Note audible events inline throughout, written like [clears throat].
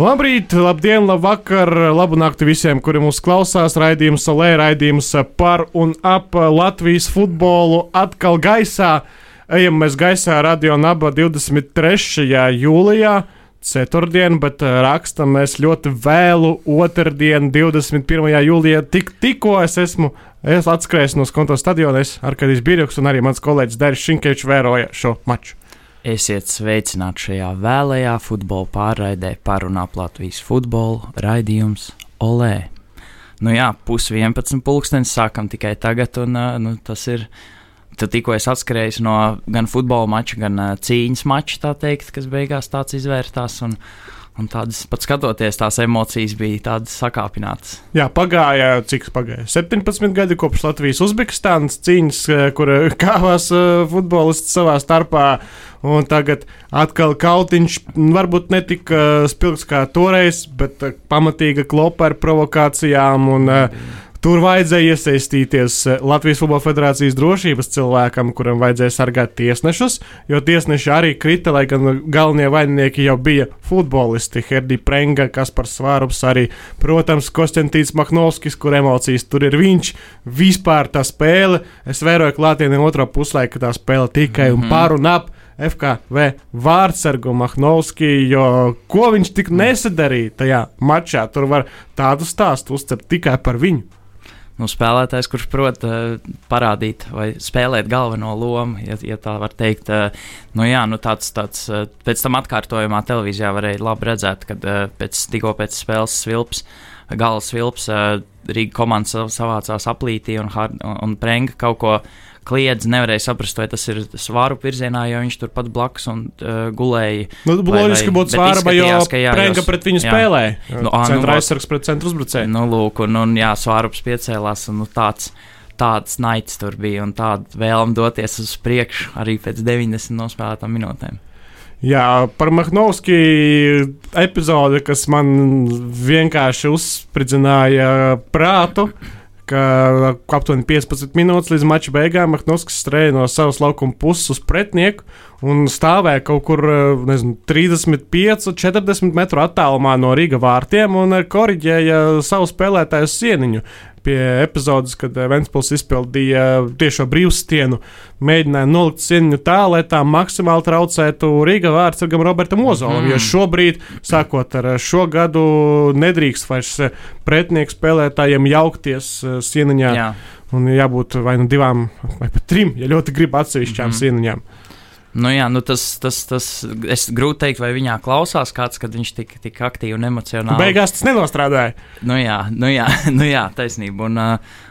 Labrīt, labdien, labvakar, labu nakti visiem, kuri mūs klausās. Raidījums Solē, raidījums par un ap Latvijas futbolu atkal gaisā. Ejam mēs gaisā radio naba 23. jūlijā. Ceturtdien, bet rakstam mēs ļoti vēlu otrdienu, 21. jūlijā. Tik, tikko es esmu es atskrējis no Skonto stadiona, es Arkadijs Birjoks un arī mans kolēģis Dērs Šinkevičs vēroja šo maču. Esiet sveicināti šajā vēlējā futbola pārraidē par un ap Latvijas futbolu raidījums Olē. Nu jā, pus 11 pulkstenis sākam tikai tagad, un nu, tas ir. Tu tikko esi atskrējis no gan futbola mača, gan uh, cīņas mača, tā teikt, kas beigās tāds izvērtās. Un, Un tādas pat skatoties, tās emocijas bija tādas sakāpinātas. Jā, pagāja, cik pagāja? 17 gadi kopš Latvijas-Uzbekistānas cīņas, kur [laughs] kāvās futbolisti savā starpā. Un tagad atkal kautiņš, varbūt ne tik spilgts kā toreiz, bet pamatīga klopa ar provokācijām. Un, uh, Tur vajadzēja iesaistīties Latvijas Futbola Federācijas drošības cilvēkam, kuram vajadzēja sargāt tiesnešus, jo tiesneši arī krita, lai gan galvenie vaininieki jau bija futbolisti. Herdi Prenga, Kaspars Svārups, arī, protams, Konstantīns Mahnovskis, kur emocijas tur ir viņš. Vispār tā spēle, es vēroju klātienē otro puslaiku, ka tā spēle tikai un par un ap. FKV vārdsargu Mahnovski, jo ko viņš tik nesadarīja tajā mačā, tur var tādu stāstu uztvert tikai par viņu nu, spēlētājs, kurš prot uh, parādīt vai spēlēt galveno lomu, ja, ja tā var teikt. Uh, nu, jā, nu, tāds, tāds, uh, pēc tam atkārtojumā televīzijā varēja labi redzēt, kad uh, pēc, tikko pēc spēles svilps, gala svilps, uh, Rīga komanda savācās aplītī un, un, un Prenga kaut ko kliedz, nevarēja saprast, vai tas ir svāru virzienā, jo viņš tur pat blakus un uh, gulēja. Nu, loģiski būtu svārba, jo Prenga pret viņu spēlēja. Nu, centra nu, aizsargs pret centru uzbrucēju. Nu, lūk, un, un jā, svārups piecēlās, un nu, tāds tāds naids tur bija un tāda vēlme doties uz priekšu arī pēc 90 nospēlētām minūtēm. Jā, par Mahnovski epizodi, kas man vienkārši uzspridzināja prātu ka aptuveni 15 minūtes līdz mača beigām Mahnovskis strēja no savas laukuma puses uz pretinieku un stāvēja kaut kur nezinu, 35, 40 metru attālumā no Rīga vārtiem un korģēja savu spēlētāju sieniņu pie epizodes, kad eh, Ventspils izpildīja tiešo brīvstienu, mēģināja nolikt sienu tā, lai tā maksimāli traucētu Rīga vārdsargam Robertam Ozolam. Mm. Jo šobrīd, sākot ar šo gadu, nedrīkst vairs eh, pretinieku spēlētājiem jaukties eh, sieniņā. Jā. Un jābūt vai nu divām, vai pat trim, ja ļoti grib atsevišķām mm. sieniņām. Nu jā, nu tas, tas, tas es grūti pateikt, vai viņā klausās kāds, kad viņš tik, tik aktīvi un emocionāli. Beigās tas nenostrādāja. Nu jā, nu jā, [laughs] nu jā taisnība. Un,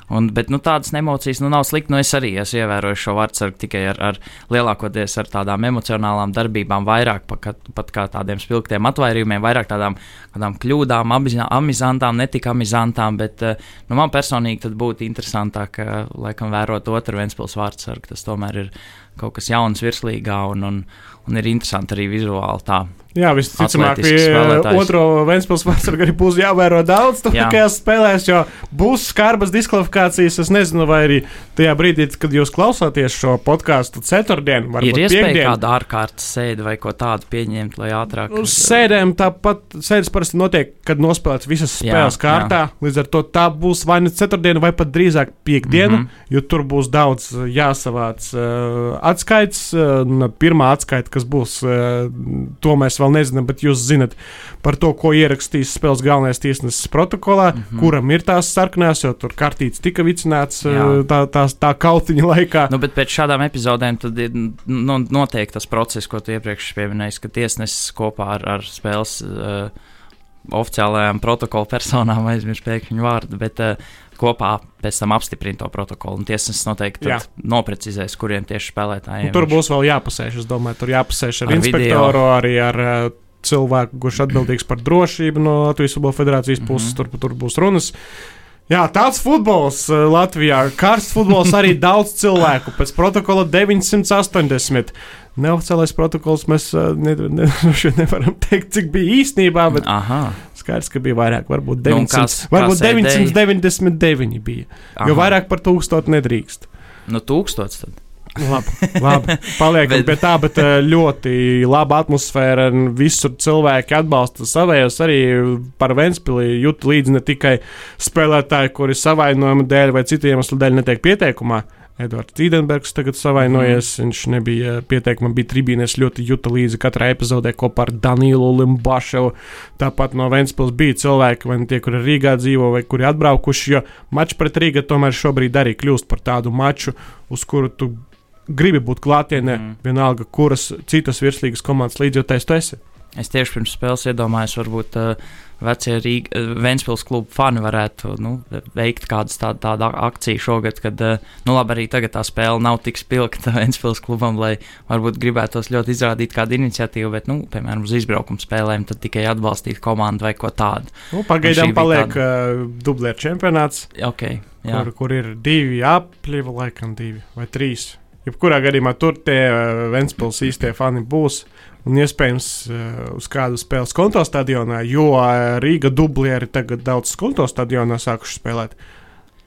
Un, bet nu, tādas emocijas nu, nav slikti. Nu, es arī esmu ievērojis šo vārdsargu tikai ar, ar lielākoties ar tādām emocionālām darbībām, vairāk pa, pat kā tādiem spilgtiem atvairījumiem, vairāk tādām, kļūdām, amizantām, ne tik amizantām. Bet nu, man personīgi būtu interesantāk, laikam, vērot otru Vēnspils vārdsargu. Tas tomēr ir kaut kas jauns virslīgā un, un, un ir interesanti arī vizuāli tā. Jā, visticamāk, pie otro Vēnspils vārdsarga arī būs jāvēro daudz tuvākajās spēlēs, jo būs skarbas diskvalifikācijas. Es nezinu, vai arī tajā brīdī, kad jūs klausāties šo podkāstu ceturtdien, varbūt ir iespēja piekdien. kādu ārkārtas sēdi vai ko tādu pieņemt, lai ātrāk. Nu, sēdēm tāpat sēdes parasti notiek, kad nospēlēts visas spēles jā, kārtā. Jā. Līdz ar to tā būs vai nu ceturtdiena, vai pat drīzāk piekdiena, mm -hmm. jo tur būs daudz jāsavāc uh, atskaits. Uh, pirmā atskaita, kas būs, uh, to mēs vēl nezinām, bet jūs zinat par to, ko ierakstīs spēles galvenais tiesnesis protokolā, mm -hmm. kuram ir tās sarkanās, jo tur kartīts tika vicināts Jā. Eh, tā, tā, tā kautiņa laikā. Nu, bet pēc šādām epizodēm tad ir nu, noteikti tas process, ko tu iepriekš pieminēji, ka tiesnesis kopā ar, ar spēles. Uh, oficiālajām protokola personām aizmirst pēkšņu vārdu, bet uh, kopā pēc tam apstiprina to protokolu. Tiesnesis noteikti noprecizēs, kuriem tieši spēlētājiem. Un tur būs vēl jāpasēž. Es domāju, tur jāpasēž ar, ar inspektoru, video. arī ar uh, cilvēku, kurš atbildīgs par drošību no Latvijas Futbola Federācijas puses. Mm -hmm. tur, tur būs runas. Jā, tāds futbols uh, Latvijā. Karsts futbols arī [laughs] daudz cilvēku. Pēc protokola 980. Neoficiālais protokols mēs uh, ne, ne, [laughs] nevaram teikt, cik bija īstenībā. Bet... Aha. Skaidrs, ka bija vairāk, varbūt 900, nu, kas, varbūt kas 999 bija. Aha. Jo vairāk par tūkstotu nedrīkst. Nu, tūkstots tad. Labi, labi. paliekam bet... [laughs] pie tā, bet eh, ļoti laba atmosfēra. Visur cilvēki atbalsta savējos. Arī par Vēnspili jūt līdzi ne tikai spēlētāji, kuri savainojuma dēļ vai citu iemeslu dēļ netiek pieteikumā. Edvards Zīdenbergs tagad savainojies. Mm. Viņš nebija pieteikumā, bija tribīnēs ļoti juta līdzi katrai epizodē kopā ar Danielu Limbaševu. Tāpat no Vēnspils bija cilvēki, vai nu tie, kuri Rīgā dzīvo, vai kuri atbraukuši, jo mačs pret Rīgā tomēr šobrīd arī kļūst par tādu maču, uz kuru tu gribi būt klātienē, mm. vienalga, kuras citas virslīgas komandas līdzjūtējs tu esi. Es tieši pirms spēles iedomājos, varbūt uh, vecie Rīga, uh, Vēnspils klubu fani varētu nu, veikt kādu tādu, tādu akciju šogad, kad, uh, nu labi, arī tagad tā spēle nav tik spilgta [laughs] Vēnspils klubam, lai varbūt gribētos ļoti izrādīt kādu iniciatīvu, bet, nu, piemēram, uz izbraukumu spēlēm tad tikai atbalstīt komandu vai ko tādu. Nu, pagaidām paliek tāda... uh, dublēra čempionāts, okay, jā. kur, kur ir divi apļi, laikam divi vai trīs jebkurā gadījumā tur tie uh, Ventspils īstie fani būs. Un iespējams uh, uz kādu spēles konto stadionā, jo uh, Rīga dublieri tagad daudz konto stadionā sākuši spēlēt.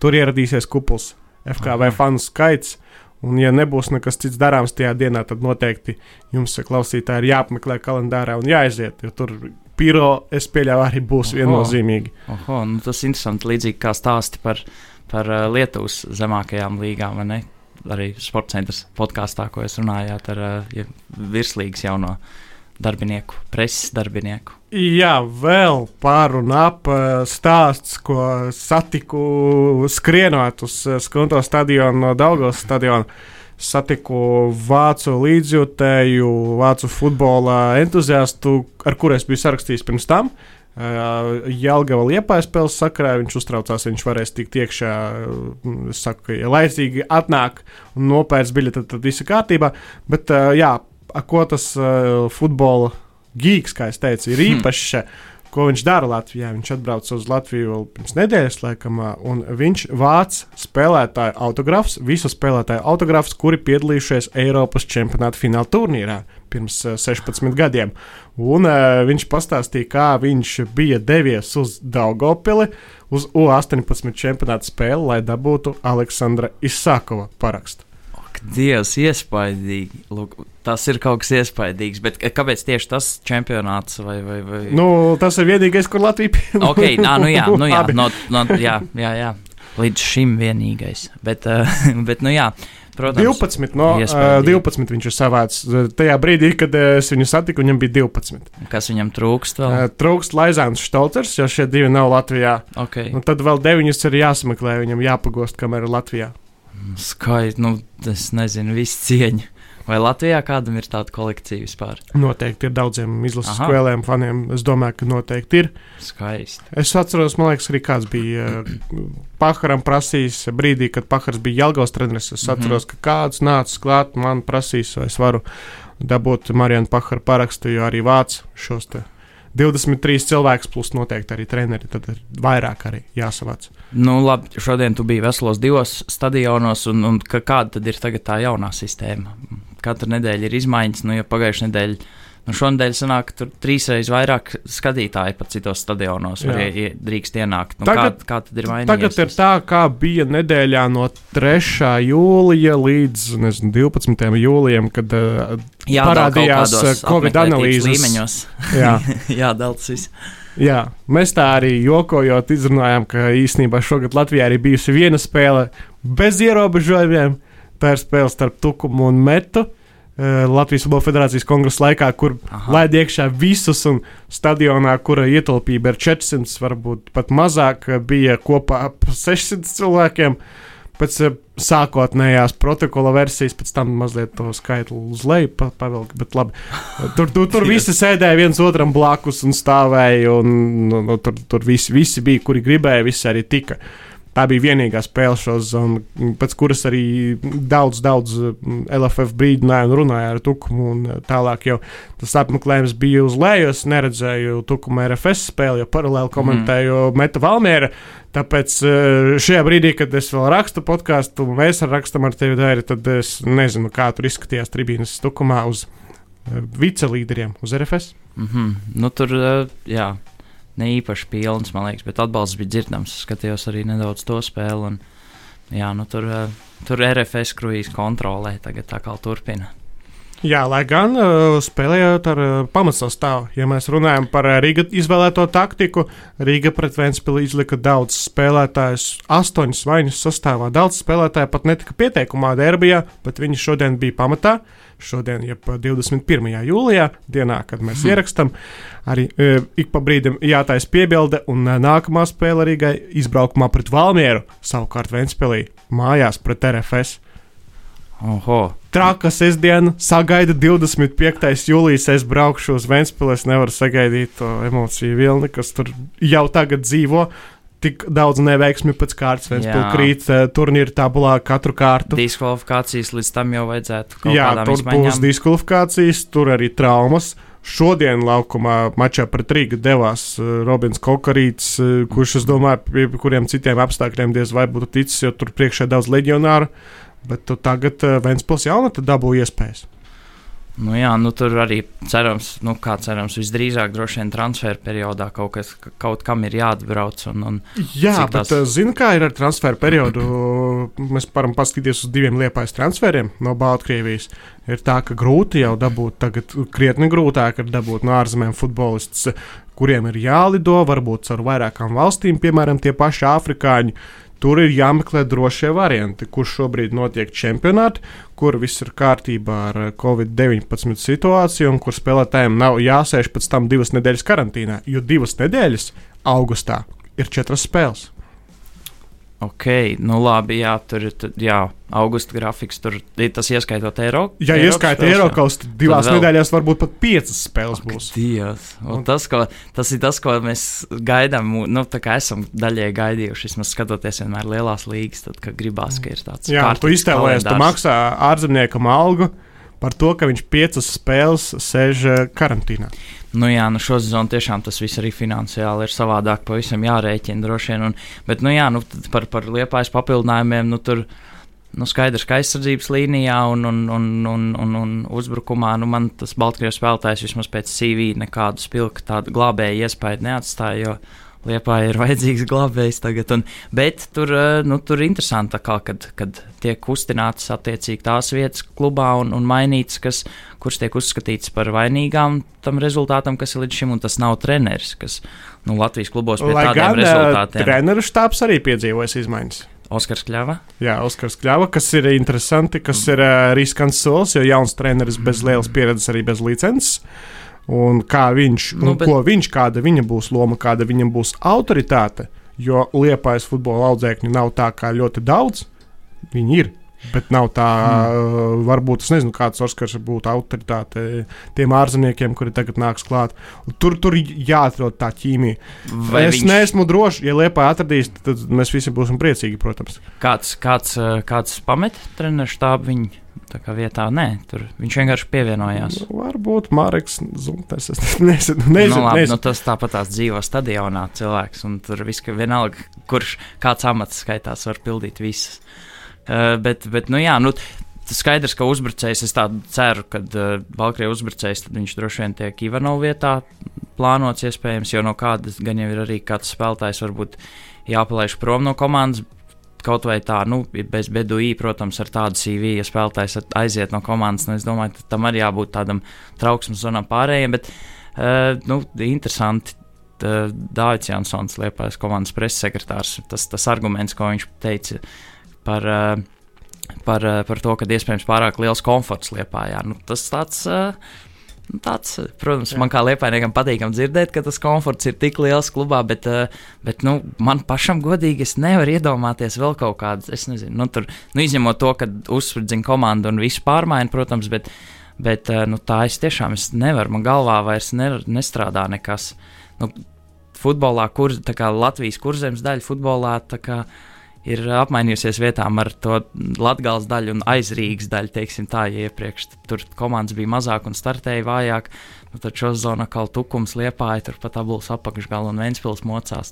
Tur ieradīsies kupls FKV Aha. fanu skaits. Un, ja nebūs nekas cits darāms tajā dienā, tad noteikti jums, klausītāji, ir jāapmeklē kalendārā un jāaiziet. Jo tur piro, es pieļauju, arī būs Oho. viennozīmīgi. Oho, nu tas ir interesanti. Līdzīgi kā stāsti par, par Lietuvas zemākajām līgām, vai ne? Arī sporta centra podkāstā, ko jūs runājāt ar ja, virslīgas jauno darbinieku, preses darbinieku. Jā, vēl pār un ap uh, stāsts, ko satiku skrienot uz uh, Skunto stadionu no Daugos stadiona. Satiku vācu līdzjūtēju, vācu futbola entuziastu, ar kuriem es biju sarakstījis pirms tam. Uh, Jālgava liepājas spēles sakarā viņš uztraucās, viņš varēs tikt iekšā. Es saku, ka, ja laicīgi atnāk un nopērts biļeti, tad, tad viss ir kārtībā. Bet, jā, ko tas futbola gīgs, kā es teicu, ir hmm. īpašs. Hmm ko viņš dara Latvijā. Viņš atbrauca uz Latviju vēl pirms nedēļas, laikam, un viņš vāc spēlētāju autografus, visu spēlētāju autografus, kuri piedalījušies Eiropas čempionāta fināla turnīrā pirms 16 gadiem. Un uh, viņš pastāstīja, kā viņš bija devies uz Daugopili uz U-18 čempionāta spēli, lai dabūtu Aleksandra Isakova parakstu. Dievs, iespaidīgi. Lūk, tas ir kaut kas iespaidīgs. Bet kāpēc tieši tas čempionāts? Vai, vai, vai? Nu, tas ir vienīgais, kur Latvija piedalās. okay, nā, nu jā, nu jā, no, no, jā, jā, jā. Līdz šim vienīgais. Bet, uh, [laughs] bet nu jā. Protams, 12, no, uh, 12 viņš ir savāds. Tajā brīdī, kad es viņu satiku, viņam bija 12. Kas viņam trūkst? Vēl? Trūkst Laizāns Štolcers, jo šie divi nav Latvijā. Okay. Un tad vēl deviņus ir jāsameklē, viņam jāpagost, kamēr ir Latvijā. Skaisti, nu, es nezinu, visu cieņu. Vai Latvijā kādam ir tāda kolekcija vispār? Noteikti ir daudziem izlases spēlēm, faniem. Es domāju, ka noteikti ir. Skaisti. Es atceros, man liekas, arī kāds bija uh, Pakaram prasījis brīdī, kad Pakars bija Jelgavas treneris. Es mhm. atceros, mm -hmm. ka kāds nāca klāt, man prasīs, vai es varu dabūt Marijanu Pakaru parakstu, jo arī vāc šos te 23 cilvēkus, plus noteikti arī treneri. Tad ir vairāk arī jāsavāc. Nu, labi, šodien tu biji veselos divos stadionos, un, un kāda tad ir tā jaunā sistēma? Katru nedēļu ir izmaiņas, nu, ja pagājušajā nedēļā Nu, šonadēļ sanāk, tur trīsreiz vairāk skatītāji pat citos stadionos var ie, drīkst ienākt. Nu, tagad, kā, kā tad ir mainījies? Tagad ir tā, kā bija nedēļā no 3. jūlija līdz nezinu, 12. jūlijam, kad uh, Jā, parādījās uh, Covid analīzes līmeņos. [laughs] Jā, [laughs] Jā Delcis. Jā, mēs tā arī jokojot izrunājām, ka īstenībā šogad Latvijā arī bijusi viena spēle bez ierobežojumiem. Tā ir spēle starp Tukumu un Metu. Uh, Eh, Latvijas Futbola Federācijas kongresa laikā, kur laid iekšā visus, un stadionā, kura ietilpība ir 400, varbūt pat mazāk, bija kopā ap 600 cilvēkiem. Pēc eh, sākotnējās protokola versijas, pēc tam mazliet to skaitli uz leju pa, pavilka. Bet labi, tur, tur, tur [laughs] visi sēdēja viens otram blakus un stāvēja, un nu, nu, tur, tur visi, visi bija, kuri gribēja, visi arī tika. Uh, Tā bija vienīgā spēle šo zonu, pēc kuras arī daudz, daudz mm, LFF brīdināja un runāja ar Tukumu. Eh, tālāk jau tas apmeklējums bija uz leju. Es neredzēju Tukuma RFS spēli, jo paralēli mhm. komentēju mm. Meta Valmiera. Tāpēc eh, šajā brīdī, kad es vēl rakstu podkāstu, mēs rakstam ar tevi dēļ, tad es nezinu, kā tur izskatījās tribīnes Tukumā uz eh, vicelīderiem, uz RFS. Mm -hmm. nu, tur, jā ne īpaši pilns, man liekas, bet atbalsts bija dzirdams. Skatījos arī nedaudz to spēli. Un, jā, nu, tur, tur RFS kruīzes kontrolē, tagad tā kā turpina. Jā, lai gan uh, spēlējot ar uh, pamatsastāvu, ja mēs runājam par uh, Rīgas izvēlēto taktiku, Rīga pret Vēnspili izlika daudz spēlētājus, astoņus vainus sastāvā. Daudz spēlētāju pat netika pieteikumā derbijā, bet viņi šodien bija pamatā. Šodien, ja 21. jūlijā, dienā, kad mēs hmm. ierakstām, arī e, ik pa brīdim jātaisa piebilde, un e, nākamā spēle Rīgai izbraukumā pret Valmieru, savukārt Vēnspilī mājās pret RFS. Oho. Traka sestdiena, sagaida 25. jūlijas. Es braukšu uz Vēnspili. Es nevaru sagaidīt to emociju vilni, kas tur jau tagad dzīvo. Tik daudz neveiksmi pēc kārtas, viens krīt uh, turnīra tabulā katru kārtu. Diskvalifikācijas līdz tam jau vajadzētu. Jā, tur izmaiņām. būs diskvalifikācijas, tur arī traumas. Šodien laukumā mačā pret Rīgu devās uh, Robins Kokarīts, uh, kurš, es domāju, pie kuriem citiem apstākļiem diez vai būtu ticis, jo tur priekšā daudz leģionāru. Bet tagad uh, Vēnspils jaunatā dabū iespējas. Nu jā, nu tur arī cerams, nu kā cerams, visdrīzāk droši vien transferu periodā kaut, kas, kaut kam ir jāatbrauc. Un, un jā, bet tās... zinu, kā ir ar transferu periodu. Mēs varam paskatīties uz diviem liepais transferiem no Baltkrievijas. Ir tā, ka grūti jau dabūt, tagad krietni grūtāk ir dabūt no ārzemēm futbolistus, kuriem ir jālido, varbūt ar vairākām valstīm, piemēram, tie paši afrikāņi. Tur ir jāmeklē drošie varianti, kurš šobrīd notiek čempionātā, kur viss ir kārtībā ar eh, Covid-19 situāciju, un kur spēlētājiem nav jāsēž pēc tam divas nedēļas karantīnā, jo divas nedēļas augustā ir četras spēles. Ok, nu labi, jā, tur ir jā, augusta grafiks, tur tas ieskaitot eiro. Ja ieskaitot eiro kaut kādā divās vēl... nedēļās, varbūt pat piecas spēles Ak, būs. Dievs, un tas, ko, tas ir tas, ko mēs gaidām, nu, tā kā esam daļai gaidījuši, vismaz skatoties vienmēr lielās līgas, tad, kad gribās, ka ir tāds. Jā, tu iztēlojies, tu maksā ārzemniekam algu par to, ka viņš piecas spēles sēž eh, karantīnā. Nu jā, nu šo sezonu tiešām tas viss arī finansiāli ir savādāk, pavisam jārēķina droši vien. Un, bet, nu jā, nu, par, par liepājas papildinājumiem, nu tur. Nu, skaidrs, ka aizsardzības līnijā un, un, un, un, un, un uzbrukumā nu, man tas Baltkrievijas spēlētājs vismaz pēc CV nekādu spilgtu tādu glābēju iespēju neatstāja. Jo, Liepā ir vajadzīgs glābējs tagad. Un, bet tur, eh, nu, tur ir interesanti, kā, kad, kad tiek kustinātas attiecīgi tās vietas klubā un, un mainītas, kas, kuras tiek uzskatītas par vainīgām tam rezultātam, kas ir līdz šim, un tas nav treneris, kas nu, Latvijas klubos pie Lai tādiem gan, eh, rezultātiem. Treneru štābs arī piedzīvojas izmaiņas. Oskars Kļava. Jā, Oskars Kļava, kas ir interesanti, kas ir uh, riskants solis, jo jauns treneris bez lielas pieredzes, arī bez licences. Uh, un kā viņš, nu, bet... ko viņš, kāda viņa būs loma, kāda viņam būs autoritāte. Jo liepais futbola audzēkņu nav tā kā ļoti daudz. Viņi ir. Bet nav tā, mm. varbūt es nezinu, kāds Oskars būtu autoritāte tiem ārzemniekiem, kuri tagad nāks klāt. Tur, tur jāatrod tā ķīmija. Vai es viņš... neesmu drošs, ja Liepā atradīs, tad mēs visi būsim priecīgi, protams. Kāds, kāds, kāds pamet treniņu štābu viņu? Tā kā vietā nē, tur viņš vienkārši pievienojās. Nu, varbūt Marks Zuntes. Es nezinu, nezinu, nu, labi, nezinu. Nu, tas tāpat tās dzīvo stadionā cilvēks, un tur viss, vienalga, kurš kāds amats skaitās, var pildīt visas. Uh, bet, bet, nu jā, nu. Skaidrs, ka uzbrucējs, es ceru, ka uh, Baltkrievijas uzbrucējs, tad viņš droši vien tiek Ivanovs vietā plānots, iespējams, jo no kādas gan jau ir arī kāds spēlētājs, varbūt jāpalaiž prom no komandas kaut vai tā, nu, bez beduī, protams, ar tādu CV, ja spēlētājs aiziet no komandas, nu, es domāju, tam arī jābūt tādam trauksmes zonam pārējiem, bet, uh, nu, interesanti. Dārvids Jansons, Liepais komandas preses sekretārs, tas, tas arguments, ko viņš teica par, uh, par, uh, par to, ka iespējams pārāk liels komforts Liepājā. Nu, tas tāds uh, tāds, protams, Jā. man kā liepainiekam patīkam dzirdēt, ka tas komforts ir tik liels klubā, bet, eh, bet nu, man pašam godīgi es nevaru iedomāties vēl kaut kādas, es nezinu, nu, tur, nu, izņemot to, ka uzspridzina komandu un visu pārmaina, protams, bet, bet eh, nu, tā es tiešām es nevaru, man galvā vairs ne, nestrādā nekas. Nu, futbolā, kur, kā Latvijas kurzemes daļa futbolā, tā kā ir apmainījusies vietām ar to Latvijas daļu un aizrīgas daļu. Teiksim, tā, ja iepriekš tur komandas bija mazāk un startēja vājāk, nu, tad šo zonu kā tukums liepāja, tur pat abulis apakšgalā un Vēnspils mocās.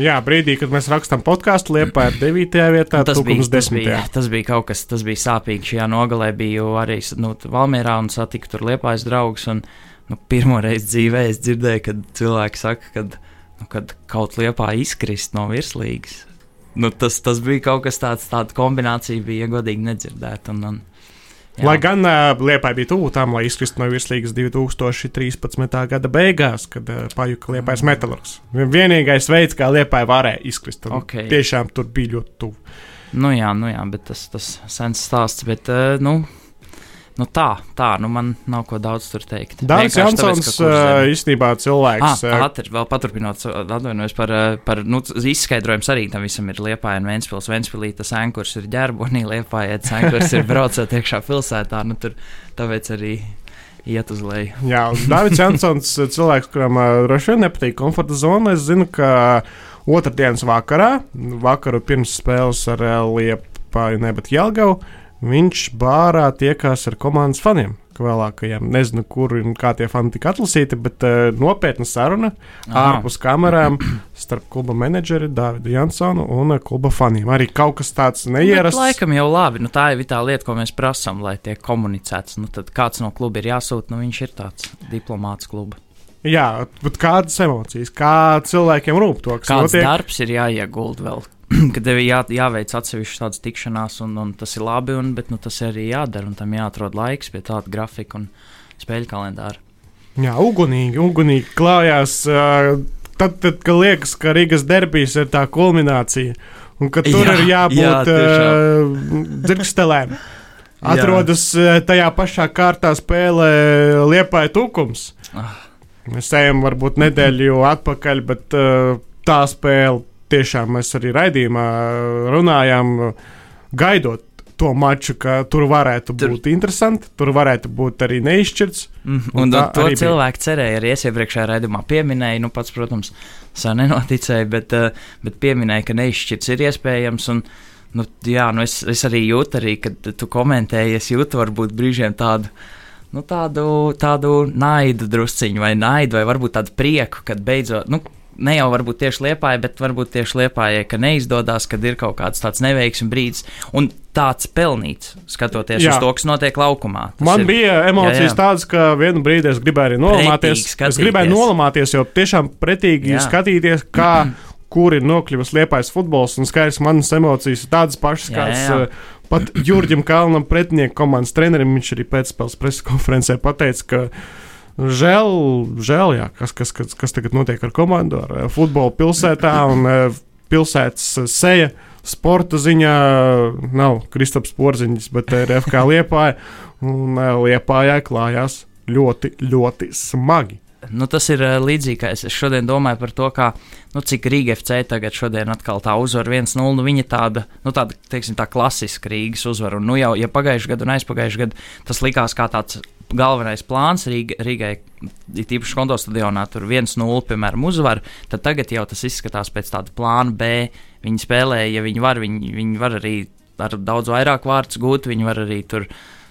Jā, brīdī, kad mēs rakstām podkāstu, liepāja 9. vietā, tas bija, tas, bija, tas bija kaut kas, tas bija sāpīgi. Šajā nogalē biju arī nu, Valmierā un satiku tur liepājas draugus. Un, nu, pirmo reizi dzīvē es dzirdēju, kad cilvēki saka, kad, nu, kaut liepā izkrist no virslīgas nu, tas, tas bija kaut kas tāds, tāda kombinācija bija ja godīgi nedzirdēta. Un, un, Jā. Lai gan uh, Liepai bija tuvu tam, lai izkristu no virslīgas 2013. gada beigās, kad uh, pajuka Liepais metālurgs. Vienīgais veids, kā Liepai varēja izkrist, okay. tiešām tur bija ļoti tuvu. Nu jā, nu jā, bet tas ir sens stāsts. Bet, uh, nu, Nu tā, tā, nu man nav ko daudz tur teikt. Dārns Jansons īstenībā cilvēks. Ah, ātri, vēl paturpinot, atvainojos par, par nu, izskaidrojumu arī tam visam ir Liepāja un Ventspils. Ventspilī tas ankurs ir ģerbonī, Liepāja ankurs ir braucot iekšā pilsētā, nu tur tāpēc arī iet uz leju. Jā, Dārns Jansons, cilvēks, kuram droši vien nepatīk komforta zona, es zinu, ka otrdienas vakarā, vakaru pirms spēles ar Liepāju, ne, bet Jelgavu, viņš bārā tiekās ar komandas faniem. Vēlākajiem. Nezinu, kur un kā tie fani tika atlasīti, bet uh, nopietna saruna Aha. ārpus kamerām starp kluba menedžeri Dārvidu Jansonu un uh, kluba faniem. Arī kaut kas tāds neierasts. Bet laikam jau labi, nu, tā ir tā lieta, ko mēs prasām, lai tiek komunicēts. Nu, tad kāds no kluba ir jāsūta, nu, viņš ir tāds diplomāts kluba. Jā, bet kādas emocijas, kā cilvēkiem rūp to, kas Kāds notiek? darbs ir jāiegulda vēl [clears throat] ka tev jā, jāveic atsevišķas tādas tikšanās, un, un tas ir labi, un, bet nu, tas ir arī jādara, un tam jāatrod laiks pie tāda grafika un spēļu kalendāra. Jā, ugunīgi, ugunīgi klājās. Uh, tad, tad, kad liekas, ka Rīgas derbijas ir tā kulminācija, un ka tur jā, ir jābūt jā, uh, dzirkstelēm. [laughs] Atrodas jā. tajā pašā kārtā spēlē Liepāja Tukums. Ah. Mēs ejam varbūt nedēļu atpakaļ, bet uh, tā spēle tiešām mēs arī raidījumā runājām, gaidot to maču, ka tur varētu tur. būt interesanti, tur varētu būt arī neizšķirts. Mm, un, un to cilvēku bija. cerēja arī iepriekšējā raidījumā. Pieminēja, nu pats, protams, tā nenoticēja, bet, uh, bet pieminēja, ka neizšķirts ir iespējams. Un, nu, jā, nu es, es arī jūtu, arī, kad tu komentēji, es jūtu varbūt brīžiem tādu. Nu, tādu, tādu naidu drusciņu, vai naidu, vai varbūt tādu prieku, kad beidzot, nu, ne jau varbūt tieši liepāja, bet varbūt tieši liepājai, ka neizdodas, kad ir kaut kāds tāds neveiksmes brīdis. Un tāds pelnīts, skatoties jā. uz to, kas notiek laukumā. Tas Man ir, bija emocijas jā, jā. tādas, ka vienu brīdi es gribēju arī nolamāties. Es gribēju nolamāties, jo tiešām pretīgi jā. skatīties, kā. [clears throat] kur ir nokļuvis liepais futbols, un skaidrs, manas emocijas ir tādas pašas, kādas uh, pat Jurģim Kalnam, pretinieku komandas trenerim. Viņš arī pēcspēles preses konferencē pateica, ka Žēl, žēl jā, kas, kas, kas, kas tagad notiek ar komandu, ar eh, futbolu pilsētā un eh, pilsētas eh, seja. Sporta ziņā nav Kristaps Porziņš, bet ir FK Liepāja. Un Liepājā klājās ļoti, ļoti smagi. Nu, tas ir līdzīgi, kā es šodien domāju par to, kā, nu, cik Rīga FC tagad šodien atkal tā uzvar 1-0. Nu, viņa tāda, nu, tāda, teiksim, tā klasiska Rīgas uzvara. Un, nu, jau, ja pagājušajā gadā un aizpagājušajā gadā tas likās kā tāds galvenais plāns Rīga, Rīgai, ir tīpaši konto stadionā, tur 1-0, piemēram, uzvar, tad tagad jau tas izskatās pēc tāda plāna B. Viņi spēlē, ja viņi var, viņi, viņi var arī ar daudz vairāk vārdus gūt, viņi var arī tur.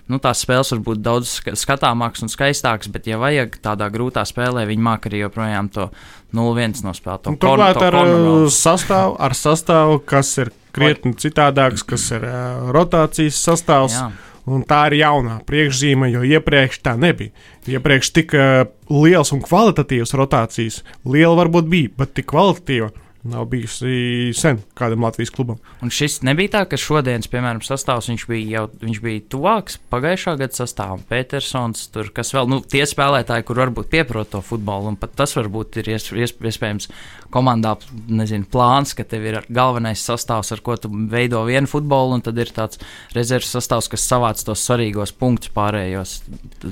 Nu, tās spēles var būt daudz skatāmākas un skaistākas, bet, ja vajag tādā grūtā spēlē, viņi māk arī joprojām to 0-1 nospēlēt. Turklāt ar, uh, sastāvu, ar sastāvu, kas ir krietni citādāks, kas ir uh, rotācijas sastāvs. Jā Un tā ir jaunā priekšzīme, jo iepriekš tā nebija. Iepriekš tik uh, liels un kvalitatīvs rotācijas, liela varbūt bija, bet tik kvalitatīva nav bijusi sen kādam Latvijas klubam. Un šis nebija tā, ka šodienas, piemēram, sastāvs viņš bija jau viņš bija tuvāks pagājušā gada sastāvam. Petersons, tur, kas vēl, nu, tie spēlētāji, kur varbūt pieprot to futbolu, un pat tas varbūt ir iespējams komandā, nezinu, plāns, ka tev ir galvenais sastāvs, ar ko tu veido vienu futbolu, un tad ir tāds rezerves sastāvs, kas savāc tos svarīgos punktus pārējos,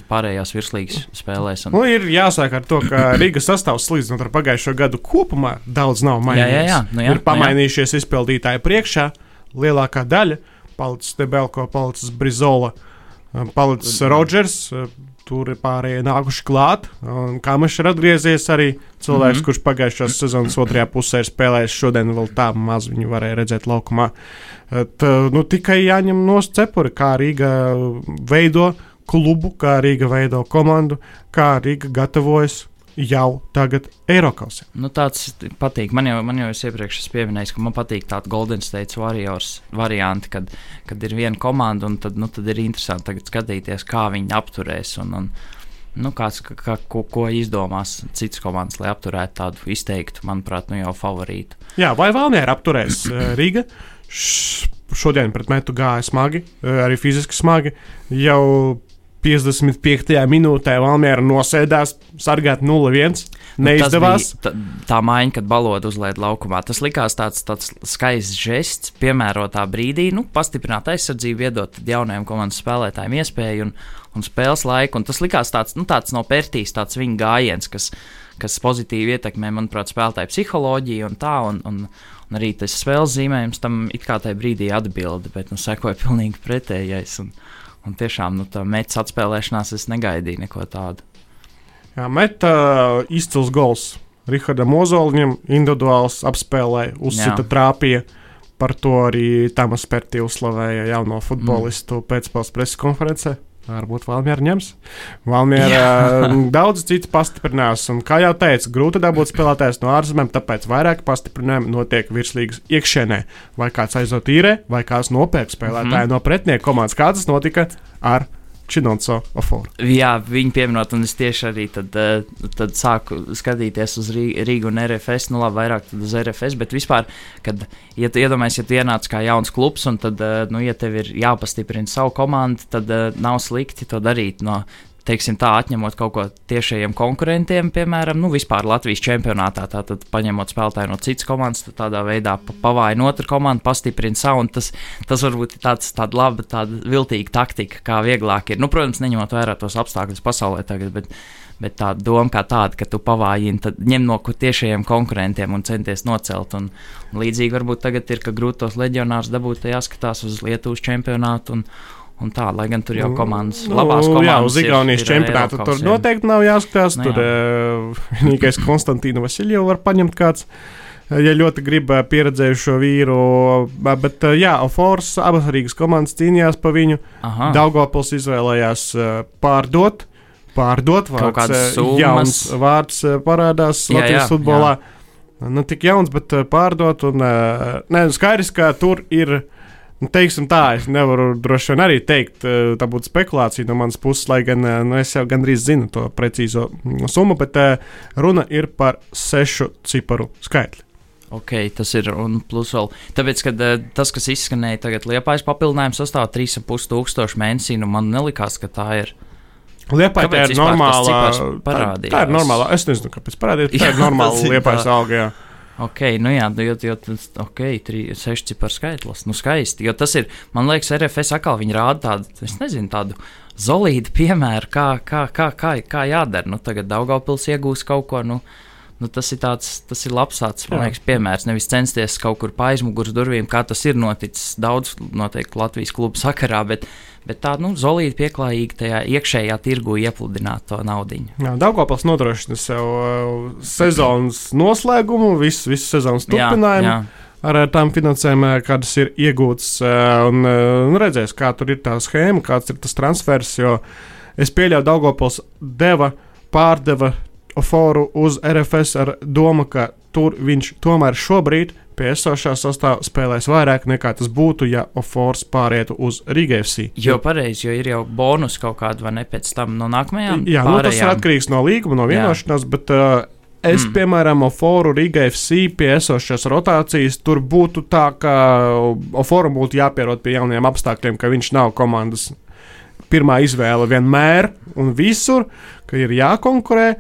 pārējās virslīgas spēlēs. Un... Nu, ir jāsāk ar to, ka Rīgas sastāvs salīdzinot ar pagājušo gadu kopumā daudz nav mainījies. Jā, jā, jā. Nu, jā, ir pamainījušies nu, izpildītāji priekšā, lielākā daļa. Palicis Debelko, palicis Brizola, um, palicis Rodžers. Uh, tur ir pārējie nākuši klāt. Kāmašs ir atgriezies arī cilvēks, mm -hmm. kurš pagājušās sezonas otrajā pusē ir spēlējis. Šodien vēl tā maz viņu varēja redzēt laukumā. Tā, nu, tikai jāņem no cepura, kā Rīga veido klubu, kā Rīga veido komandu, kā Rīga gatavojas jau tagad Eiropas. Nu, tāds patīk. Man jau, man jau es iepriekš esmu pieminējis, ka man patīk tāda Golden State Warriors varianti, kad, kad ir viena komanda un tad, nu, tad ir interesanti skatīties, kā viņi apturēs. Un, un, Nu, kāds, kā, ko, ko izdomās cits komandas, lai apturētu tādu izteiktu, manuprāt, nu jau favorītu. Jā, vai Valmiera apturēs uh, [clears throat] Rīga? Š, šodien pret metu gāja smagi, uh, arī fiziski smagi. Jau 55. minūtē Valmiera nosēdās, sargāt 0-1. Neizdevās. Nu, tā, tā maiņa, kad baloda uzlēja laukumā, tas likās tāds, tāds skaists žests, piemērotā brīdī, nu, pastiprināt aizsardzību, iedot jaunajiem komandas spēlētājiem iespēju un, un spēles laiku. Un tas likās tāds, nu, tāds no pērtīs, tāds viņa gājiens, kas, kas pozitīvi ietekmē, manuprāt, spēlētāju psiholoģiju un tā. Un, un, un arī tas spēles zīmējums tam it kā tajā brīdī atbilda, bet nu, sekoja [laughs] pilnīgi pretējais. Un, Un tiešām nu, tā metas atspēlēšanās es negaidīju neko tādu. Jā, meta izcils gols. Rihardam Ozoliņam individuāls apspēlē, uzsita trāpīja. Par to arī Tamas Pērti uzslavēja jauno futbolistu mm. pēcpusdienas preses konferencē. Varbūt Valmiera ņems. Valmiera daudz citu pastiprinās. Un, kā jau teicu, grūti dabūt spēlētājs no ārzemēm, tāpēc vairāk pastiprinājumi notiek virslīgas iekšēnē. Vai kāds aizot īrē, vai kāds nopērk spēlētāju mm -hmm. no pretinieku komandas. Kā tas notika ar Činonso Oforu. Jā, viņi pieminot, un es tieši arī tad, eh, tad sāku skatīties uz Rīgu un RFS, nu labi, vairāk uz RFS, bet vispār, kad, ja iedomājies, ja tu ienāc kā jauns klubs, un tad, eh, nu, ja tev ir jāpastiprina savu komandu, tad uh, nav slikti to darīt no teiksim, tā, atņemot kaut ko tiešajiem konkurentiem, piemēram, nu, vispār Latvijas čempionātā, tātad paņemot spēlētāju no citas komandas, tad tādā veidā pavājina otru komandu, pastiprina savu, un tas, tas varbūt ir tāds, tāda laba, tāda viltīga taktika, kā vieglāk ir. Nu, protams, neņemot vērā tos apstākļus pasaulē tagad, bet, bet tā doma kā tāda, ka tu pavājini, tad ņem no tiešajiem konkurentiem un centies nocelt. Un, un līdzīgi varbūt tagad ir, ka grūtos leģionārus dabūt, jāskatās uz Lietuvas čempionātu. Un, Un tā, lai gan tur jau nu, komandas, nu, labās komandas. Jā, uz Igaunijas čempionātu tur noteikti nav jāskatās. Nu, jā. Tur uh, [laughs] vienīgais Konstantīnu Vasiljov var paņemt kāds. Eh, ja ļoti grib eh, pieredzējušo vīru, bet jā, Ofors, abas Rīgas komandas cīnījās par viņu. Aha. Daugopils izvēlējās pārdot, pārdot vārds, jauns vārds parādās jā, Latvijas jā, futbolā. Jā. Nu, tik jauns, bet pārdot, un ne, skaidrs, ka tur ir Nu, teiksim tā, es nevaru droši vien arī teikt, eh, tā būtu spekulācija no manas puses, lai gan eh, nu, es jau gandrīz zinu to precīzo mm, summu, bet uh, runa ir par sešu ciparu skaitli. Ok, tas ir un plus vēl. Tāpēc, kad tas, kas izskanēja tagad Liepājas papildinājums, sastāv 3,5 tūkstoši mēnesī, nu man nelikās, ka tā ir. Liepāja tā ir normāla. Tā, ir normāla. Es nezinu, kāpēc parādīt. Tā ir [laughs] normāla Liepājas alga. Jā. Ok, nu jā, nu, jo, jo tas ok, 6 ciparu skaitlis. Nu, skaisti. Jo tas ir, man liekas, RFS atkal viņi rāda tādu, es nezinu, tādu solīdu piemēru, kā, kā, kā, kā, kā jādara. Nu, tagad Daugaupils iegūs kaut ko. Nu, nu, tas ir tāds, tas ir labs tāds, man liekas, piemērs. Nevis censties kaut kur pa aizmugures durvīm, kā tas ir noticis daudz noteikti Latvijas klubu sakarā, bet, bet tā, nu, zolīti pieklājīgi tajā iekšējā tirgu iepludināt to naudu. Daugopils nodrošina sev uh, sezonas noslēgumu, visu, visu sezonas turpinājumu. Jā, jā. Ar tām finansēm, uh, kādas ir iegūtas, uh, un, un redzēs, kā tur ir tā schēma, kāds ir tas transfers. Jo es pieļauju, Daugopils deva, pārdeva Oforu uz RFS ar domu, ka tur viņš tomēr šobrīd pie esošā sastāvā spēlēs vairāk nekā tas būtu, ja Ofors pārietu uz FC. Jo pareizi, jo ir jau bonus kaut kāda vai ne pēc tam no nākamajām. Jā, pārējām. nu, tas ir atkarīgs no līguma, no vienošanās, Jā. bet uh, es, mm. piemēram, Oforu Riga FC pie esošās rotācijas, tur būtu tā, ka Oforu būtu jāpierod pie jauniem apstākļiem, ka viņš nav komandas pirmā izvēle vienmēr un visur, ka ir jākonkurē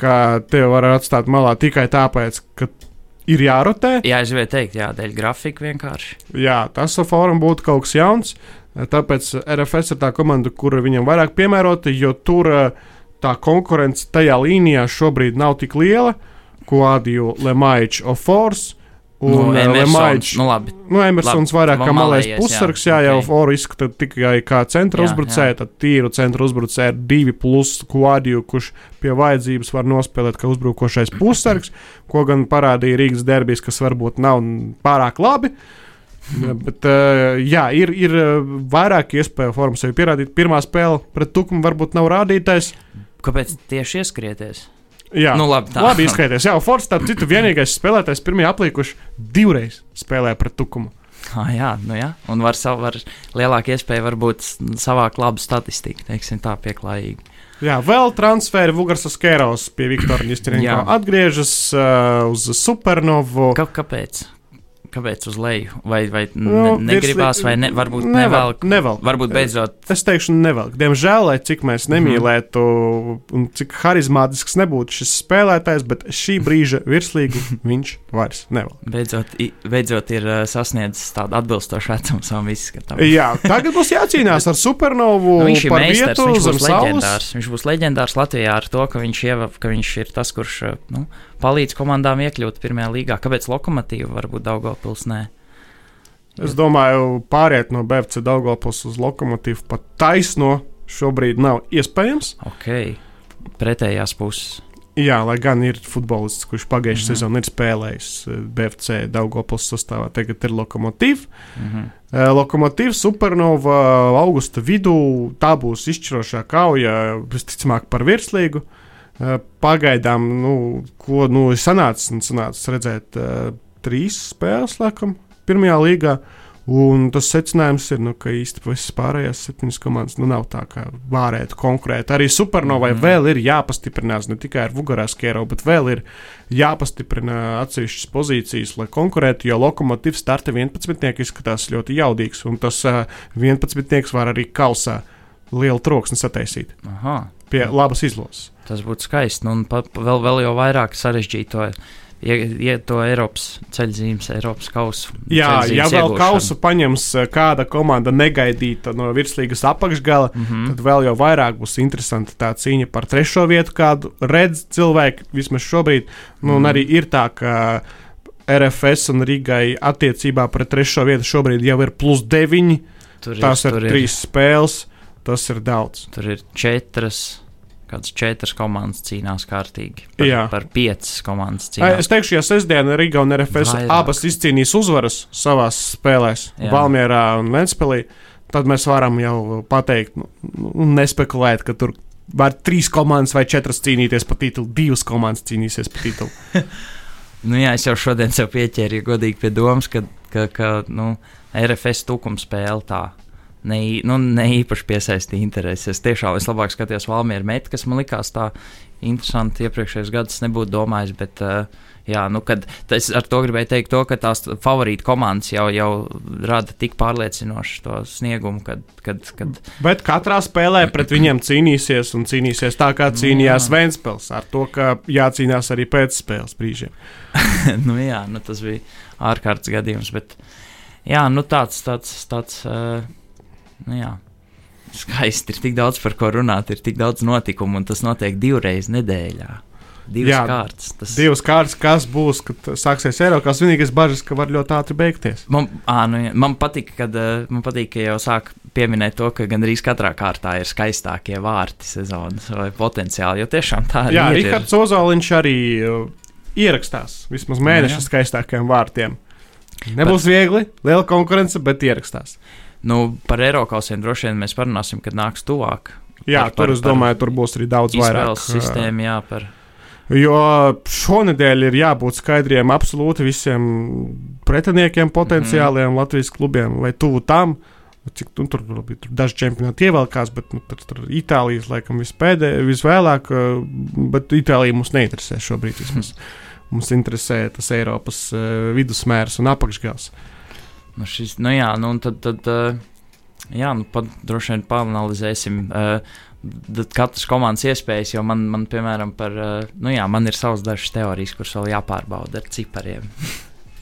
ka tev var atstāt malā tikai tāpēc, ka ir jārotē. Jā, es gribēju teikt, jā, dēļ grafika vienkārši. Jā, tas forum būtu kaut kas jauns. Tāpēc RFS ir tā komanda, kura viņam vairāk piemērota, jo tur tā konkurence tajā līnijā šobrīd nav tik liela. Kuadiju Lemaičs Ofors. Un nu, Lemaičs. Nu, labi. Nu, Emersons labi, vairāk kā malais pussargs, jā, jā, okay. Oru izskata tikai kā centra uzbrucēja, tad tīru centra uzbrucēja ar divi plus kvadiju, kurš pie vajadzības var nospēlēt kā uzbrukošais pussargs, ko gan parādīja Rīgas derbijas, kas varbūt nav pārāk labi. Ja, bet, uh, jā, ir, ir vairāk iespēju formu sevi pierādīt. Pirmā spēle pret Tukumu varbūt nav rādītājs. Kāpēc tieši ieskrieties? Jā, nu, labi, tā. labi izskaities. Jā, Forts, tā citu vienīgais spēlētājs pirmie aplikuši divreiz spēlē pret tukumu. Ah, jā, nu jā, un var, savu, var lielāka iespēja varbūt savākt labu statistiku, teiksim tā pieklājīgi. Jā, vēl transferi Vugarsas Kēros pie Viktora Jā. atgriežas uh, uz Supernovu. Ka, kāpēc? Kāpēc uz leju? Vai, vai Nu, nu, negribās, virsli- vai ne, varbūt Nevelk, nevelk? Varbūt beidzot Es teikšu, nevelk. Diemžēl, lai cik mēs nemīlētu un cik harizmātisks nebūtu šis spēlētājs, bet šī brīža virslīgu [laughs] viņš vairs nevelk. Beidzot, beidzot ir sasniedzis tādu atbilstošu vecumu savam izskatam. Jā, tagad būs jācīnās ar supernovu Nu, viņš ir meistars, vietu viņš būs leģendārs. Viņš būs leģendārs Latvijā ar to, ka viņš, ieva, ka viņš ir tas, kurš nu, palīdz komandām iekļūt pirmajā līgā. Kāpēc lokomotīva varbūt Daugopils nē? Es domāju, pāriet no BFC Daugopils uz lokomotīvu pat taisno šobrīd nav iespējams. Ok, pretējās puses. Jā, lai gan ir futbolists, kurš pagājušajā Mhm. mm -hmm. sezonā ir spēlējis eh, BFC Daugopils sastāvā, tagad ir lokomotīva. Mhm. Lokomotīva Supernova augusta vidū tā būs izšķirošā kauja, visticamāk, par virslīgu. Eh, Pagaidām, nu, ko nu, ir sanācis, sanācis redzēt trīs spēles, laikam, pirmajā līgā. Un tas secinājums ir, nu, ka īstenībā visas pārējās septiņas komandas nu, nav tā, kā varētu konkurēt. Arī Supernovai mm. Vēl ir jāpastiprinās ne tikai ar Vugarās Kēro, bet vēl ir jāpastiprina atsevišķas pozīcijas, lai konkurētu. Jo lokomotīvs starta 11. izskatās ļoti jaudīgs, un tas uh, 11. var arī kausā lielu troksni sataisīt Aha, pie labas izlozes. tas būtu skaisti. Nu, un pa, pa, vēl, vēl jau vairāk sarežģīt to, ie- iet to Eiropas ceļzīmes, Eiropas kausu. Jā, ja vēl iegūšanu. kausu paņems eh, kāda komanda negaidīta no virslīgas apakšgala, mm. tad vēl jau vairāk būs interesanti tā cīņa par trešo vietu, kādu redz cilvēki vismaz šobrīd. Nu, mm. Un Mhm. arī ir tā, ka RFS un Rīgai attiecībā pret trešo vietu šobrīd jau ir plus 9. Tur Tās ir tur trīs spēles, tas ir daudz. Tur ir četras. Kādas četras komandas cīnās kārtīgi. Par, Jā. par piecas komandas cīnās. Es teikšu, ja sestdiena Riga un RFS Vairāk. abas izcīnīs uzvaras savās spēlēs, Jā. Valmjerā un Ventspēlī, tad mēs varam jau pateikt, nu, nu, nespekulēt, ka tur var trīs komandas vai četras cīnīties par titulu, divas komandas cīnīsies par titulu. [laughs] Nu, jā, es jau šodien sev pieķēru, ja godīgi pie domas, ka, ka, ka nu, RFS tūkuma spēle tā. Ne, nu, ne īpaši piesaistīja interesi. Es tiešām vislabāk skatījos Valmieru metu, kas man likās tā interesanti. Iepriekšējos gados nebūtu domājis, bet uh, jā, nu, kad, es ar to gribēju teikt, to, ka tās favorīta komandas jau, jau rada tik pārliecinošu to sniegumu, kad, kad, kad Bet katrā spēlē pret viņiem cīnīsies un cīnīsies tā, kā cīnījās jā. Ventspils, ar to, ka jācīnās arī pēc spēles brīžiem. [laughs] nu, jā, nu, tas bija ārkārtas gadījums. Bet, jā, nu, tāds, tāds, tāds uh, nu, jā, skaisti. Ir tik daudz par ko runāt, ir tik daudz notikumu, un tas notiek divreiz nedēļā. Divas Jā, jā, kārtas. Tas, Divas kārtas, kas būs, kad sāksies Eiropas. Vienīgais bažas, ka var ļoti ātri beigties. Man, ā, nu, jā, man patīk, kad man patīk, ka jau sāk pieminēt to, ka gandrīz katrā kārtā ir skaistākie vārti sezonas vai potenciāli. Jo tiešām tā Jā, ir. Rihards Ozoliņš arī ierakstās vismaz mēneša jā. skaistākajiem vārtiem. Nebūs viegli, liela konkurence, bet ierakstās. Nu, par Eiropausiem droši vien mēs parunāsim, kad nāks tuvāk. Jā, Par- par- tur es domāju, tur būs arī daudz vairāk. Sistēma, jā, par. Jo šonadēļ ir jābūt skaidriem absolūti visiem pretiniekiem, potenciāliem mm. Latvijas klubiem, vai tuvu tam. Cik nu, tur bija tur daži čempionāti ievelkās, bet nu, tur, tur Itālijas laikam vispēdējais, visvēlāk, uh, bet Itālija mums neinteresē šobrīd. Vismaz. [laughs] Mums interesē tas Eiropas uh, vidusmērs un apakšgals. Nu, šis, nu jā, nu un tad, tad uh, jā, nu pat droši vien panalizēsim uh, d- katras komandas iespējas, jo man, man piemēram, par, uh, nu jā, man ir savas dažas teorijas, kuras vēl jāpārbauda ar cipariem. [laughs]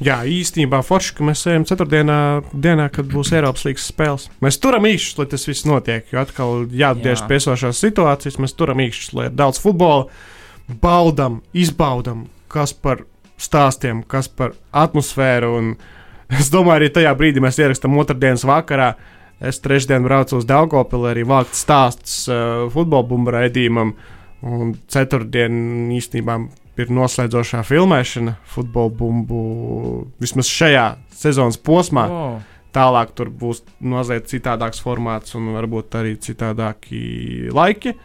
Jā, īstenībā forši, ka mēs ejam ceturtdienā, dienā, kad būs Eiropas līnijas spēles. Mēs turam īkšķus, lai tas viss notiek. Jo atkal jāatgriež Jā. pie esošās situācijas. Mēs turam īkšķus, lai ir daudz futbola, baudam, izbaudam, kas par stāstiem, kas par atmosfēru. Un es domāju, arī tajā brīdī mēs ierakstām otrdienas vakarā. Es trešdien braucu uz Dārgopilu arī vākt stāstus uh, futbola bumbu raidījumam. Un ceturtdien īstenībā ir noslēdzošā filmēšana futbola bumbu vismaz šajā sezonas posmā. Oh. Tālāk tur būs mazliet citādāks formāts un varbūt arī citādāki laiki.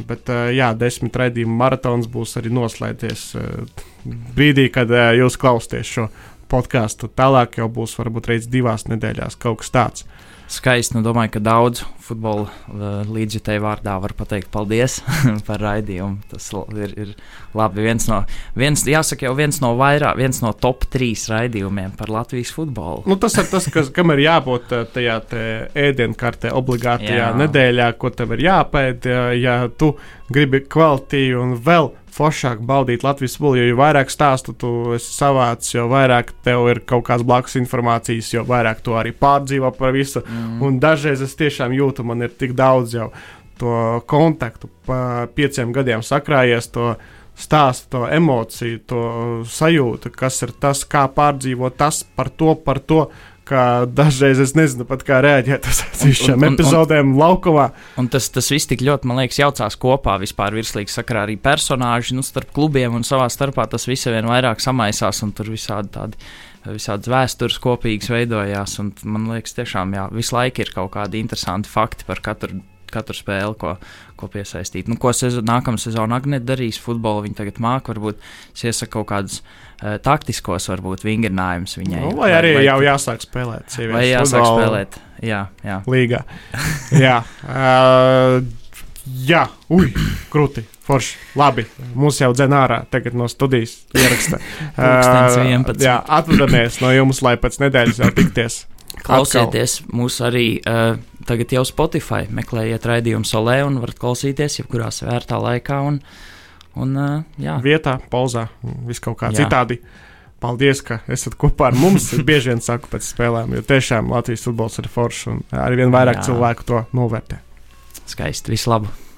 Bet, uh, jā, desmit raidījumu maratons būs arī noslēdzies uh, brīdī, kad jūs klausāties šo podkāstu. Tālāk jau būs varbūt reizes divās nedēļās kaut kas tāds. skaisti. Nu, domāju, ka daudz futbola līdzjutēju vārdā var pateikt paldies [laughs] par raidījumu. Tas ir, ir labi. Viens no, viens, jāsaka, jau viens no vairāk, viens no top trīs raidījumiem par Latvijas futbolu. Nu, tas ir tas, kas, kam ir jābūt eh, tajā ēdienkartē, obligātajā Jā. nedēļā, ko tev ir jāpēd, ja, tu gribi kvalitīvi un vēl foršāk baudīt Latvijas futbolu, jo, jo vairāk stāstu tu esi savācis, jo vairāk tev ir kaut kādas blakus informācijas, jo vairāk tu arī pārdzīvo par visu. Mm. Un dažreiz es tiešām jūtu, man ir tik daudz jau to kontaktu, pa pieciem gadiem sakrājies to stāstu, to emociju, to sajūtu, kas ir tas, kā pārdzīvot tas par to, par to ka dažreiz es nezinu pat kā reaģēt uz šīm epizodēm laukumā. Un tas, tas viss tik ļoti, man liekas, jaucās kopā vispār virslīgas sakarā arī personāži, nu, starp klubiem un savā starpā tas viss vien vairāk samaisās un tur visādi tādi. Visādas vēstures kopīgas veidojās, un man liekas, tiešām jā, visu laiku ir kaut kādi interesanti fakti par katru katru spēli, ko, ko piesaistīt. Nu, ko sezon, nākamā sezona Agnēta darīs futbolu, viņi tagad māca, varbūt iesaka kaut kādus uh, taktiskos, varbūt vingrinājumus viņai. Nu, vai arī vai, jau jāsāk spēlēt. Vai jāsāk futbolu. spēlēt, jā. jā. Līgā. [laughs] jā. Uh, jā, ui, krūti. Forši. Labi, mums jau dzēna ārā, tagad no studijas ieraksta. uh, jā, atvadamies no jums, lai pēc nedēļas jau tikties. Klausieties mūs arī uh, tagad jau Spotify. Meklējiet raidījumu solē un varat klausīties jebkurā svērtā laikā un, un uh, jā. vietā, pauzā, vis kaut kā jā. citādi. Paldies, ka esat kopā ar mums. [laughs] Bieži vien saku pēc spēlēm, jo tiešām Latvijas futbols ir foršs un arī vien vairāk jā. cilvēku to novērtē. Skaisti, visu labu!